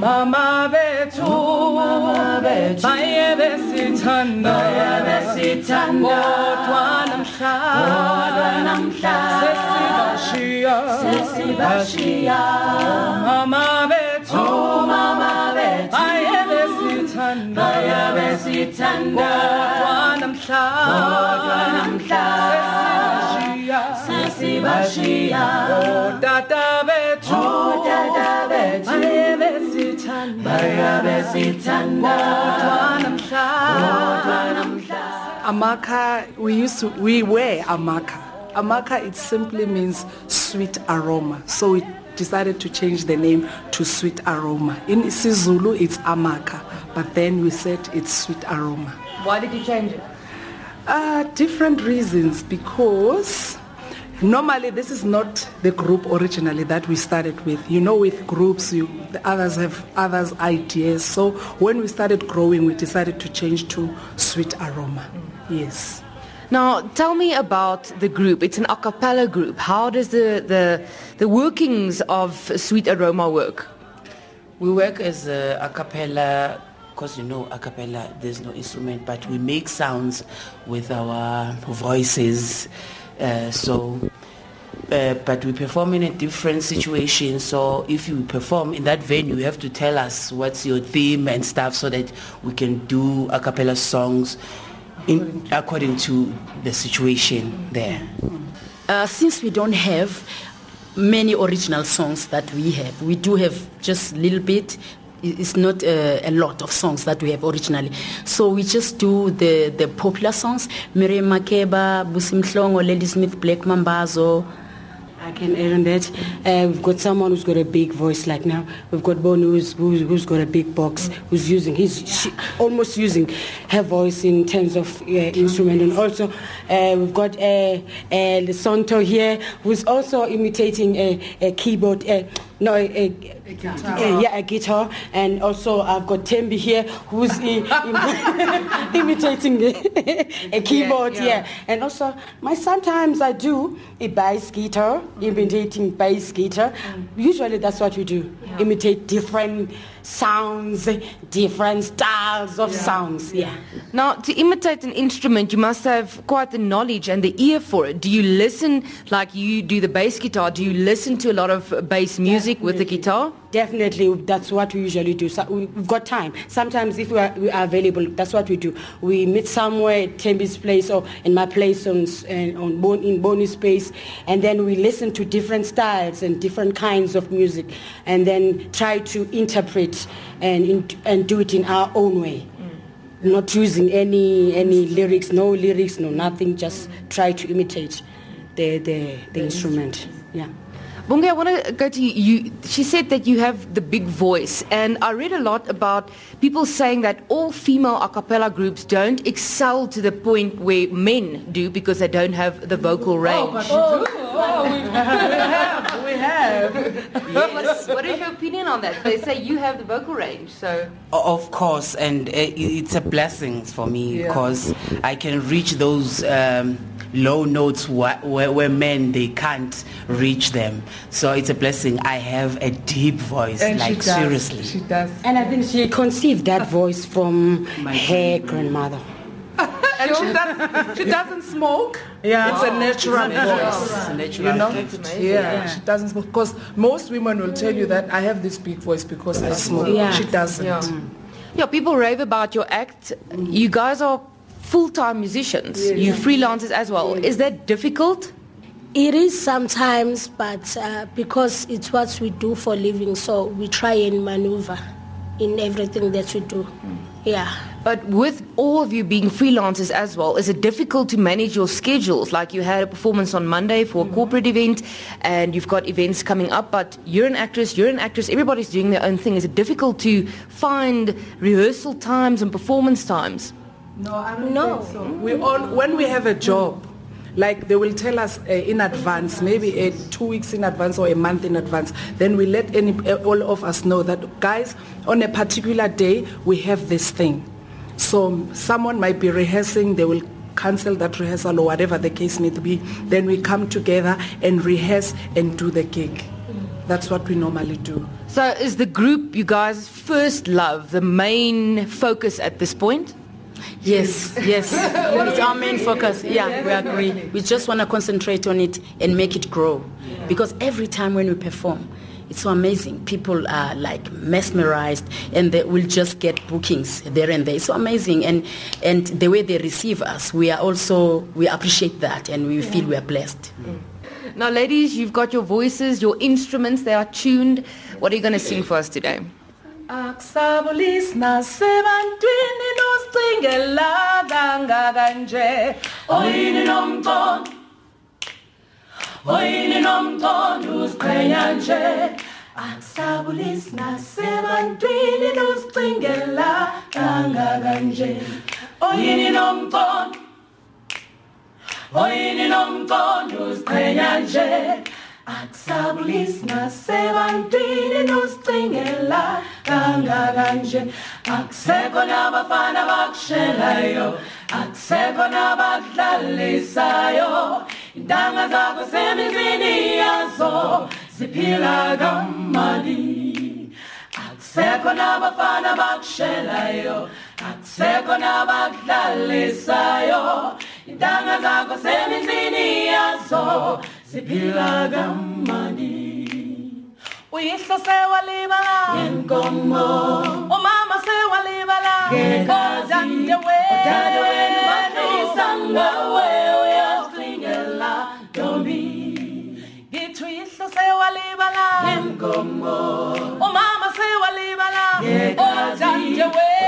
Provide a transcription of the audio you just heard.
Mama bethu baye besithanda kodwa namhla sesibashiya Sesibashiya Mama bethu oh, mama bethu baye besithanda besithanda kodwa namhla namhla sesibashiya Sesibashiya tata oh, Amakha, we used to, we were Amakha. Amakha, it simply means sweet aroma. So we decided to change the name to sweet aroma. In isiZulu, it's Amakha, but then we said it's sweet aroma. Why did you change it? Uh, different reasons because normally this is not the group originally that we started with. You know, with groups, you, the others have others' ideas. So when we started growing, we decided to change to sweet aroma. Yes. Now, tell me about the group. It's an a cappella group. How does the, the, the workings of Sweet Aroma work? We work as a, a cappella because you know a cappella there's no instrument but we make sounds with our voices uh, so uh, but we perform in a different situation so if you perform in that venue you have to tell us what's your theme and stuff so that we can do a cappella songs in, according to the situation there Uh, since we don't have many original songs that we have, we do have just a little bit. It's not uh, a lot of songs that we have originally. So we just do the, the popular songs. Miriam Makeba, Busim Ladysmith, Black Mambazo. I can add on that. Uh, we've got someone who's got a big voice like now. We've got Bonnie who's, who's, who's got a big box, who's using, he's she, almost using her voice in terms of uh, instrument. And also uh, we've got uh, uh, Lesonto here, who's also imitating a, a keyboard, uh, no, a, a, uh, yeah, a guitar. And also I've got Thembi here, who's imitating a, a keyboard, yeah, And also my sometimes I do a bass guitar, imitating bass guitar. Usually that's what we do. Imitate different sounds, different styles of sounds. Yeah. Now, to imitate an instrument, you must have quite the knowledge and the ear for it. Do you listen, like you do the bass guitar, do you listen to a lot of bass music with the guitar? Definitely, that's what we usually do. So we- we've got time. Sometimes, if we are, we are available, that's what we do. We meet somewhere at Thembi's place or in my place on s- eh, on Bon- in Bonnie's Space, and then we listen to different styles and different kinds of music, and then try to interpret and and do it in our own way. Mm. Not using any any lyrics, no lyrics, no nothing. Just try to imitate the the, the instrument. Yeah. Bunga, I want to go to you. you. She said that you have the big voice, and I read a lot about people saying that all female a cappella groups don't excel to the point where men do because they don't have the vocal range. Oh, but you do. we have We what, is, what is your opinion on that? They say you have the vocal range, so Of course, and uh, it's a blessing for me because I can reach those um, low notes wh- where, where men they can't reach them. So it's a blessing. I have a deep voice, and like she does. seriously. she does And I think she conceived that voice from My her grandmother. And she, does, she doesn't smoke. Yeah. It's a oh, natural voice. It's a natural You know? gift. Yeah, she doesn't smoke. Because most women will tell you that I have this big voice because I smoke. Yeah. She doesn't. yeah. Yeah, people rave about your act. You guys are full-time musicians. You freelancers as well. Is that difficult? It is sometimes, but uh, because it's what we do for living, so we try and maneuver in everything that we do. Yeah. But with all of you being freelancers as well, is it difficult to manage your schedules? Like you had a performance on Monday for a corporate event and you've got events coming up, but you're an actress, you're an actress, everybody's doing their own thing. Is it difficult to find rehearsal times and performance times? No, I don't No. think so. We all, when we have a job, like they will tell us uh, in advance, maybe uh, two weeks in advance or a month in advance, then we let any, uh, all of us know that, guys, on a particular day, we have this thing. So someone might be rehearsing, they will cancel that rehearsal or whatever the case may be. Then we come together and rehearse and do the gig. That's what we normally do. So is the group you guys first love the main focus at this point? Yes, yes. it's our main focus. Yeah, we agree. We just want to concentrate on it and make it grow. Because every time when we perform, it's so amazing. People are like mesmerized and they will just get bookings there and there. It's so amazing. And, and the way they receive us, we are also, we appreciate that and we feel we are blessed. Mm. Now ladies, you've got your voices, your instruments, they are tuned. What are you going to sing for us today? Akusabulis nasebantwini nosicingela kangaka nje. Oyini nomqondo oyini nomqondo usiqhenya nje Akusabulis nasebantwini nosicingela kangaka nje. Oyini nomqondo oyini nomqondo usiqhenya nje. Akusabulis nasebantwini nosicingela kangaka akusekho nabafana bakushelayo akusekho nabakudlalisayo intanga zakho semizini yazo ziphila kamali. Akusekho nabafana bakushelayo akusekho nabakudlalisayo intanga zakho semizini yazo ziphila kamali. Uyihlo sewalibala ngenkomo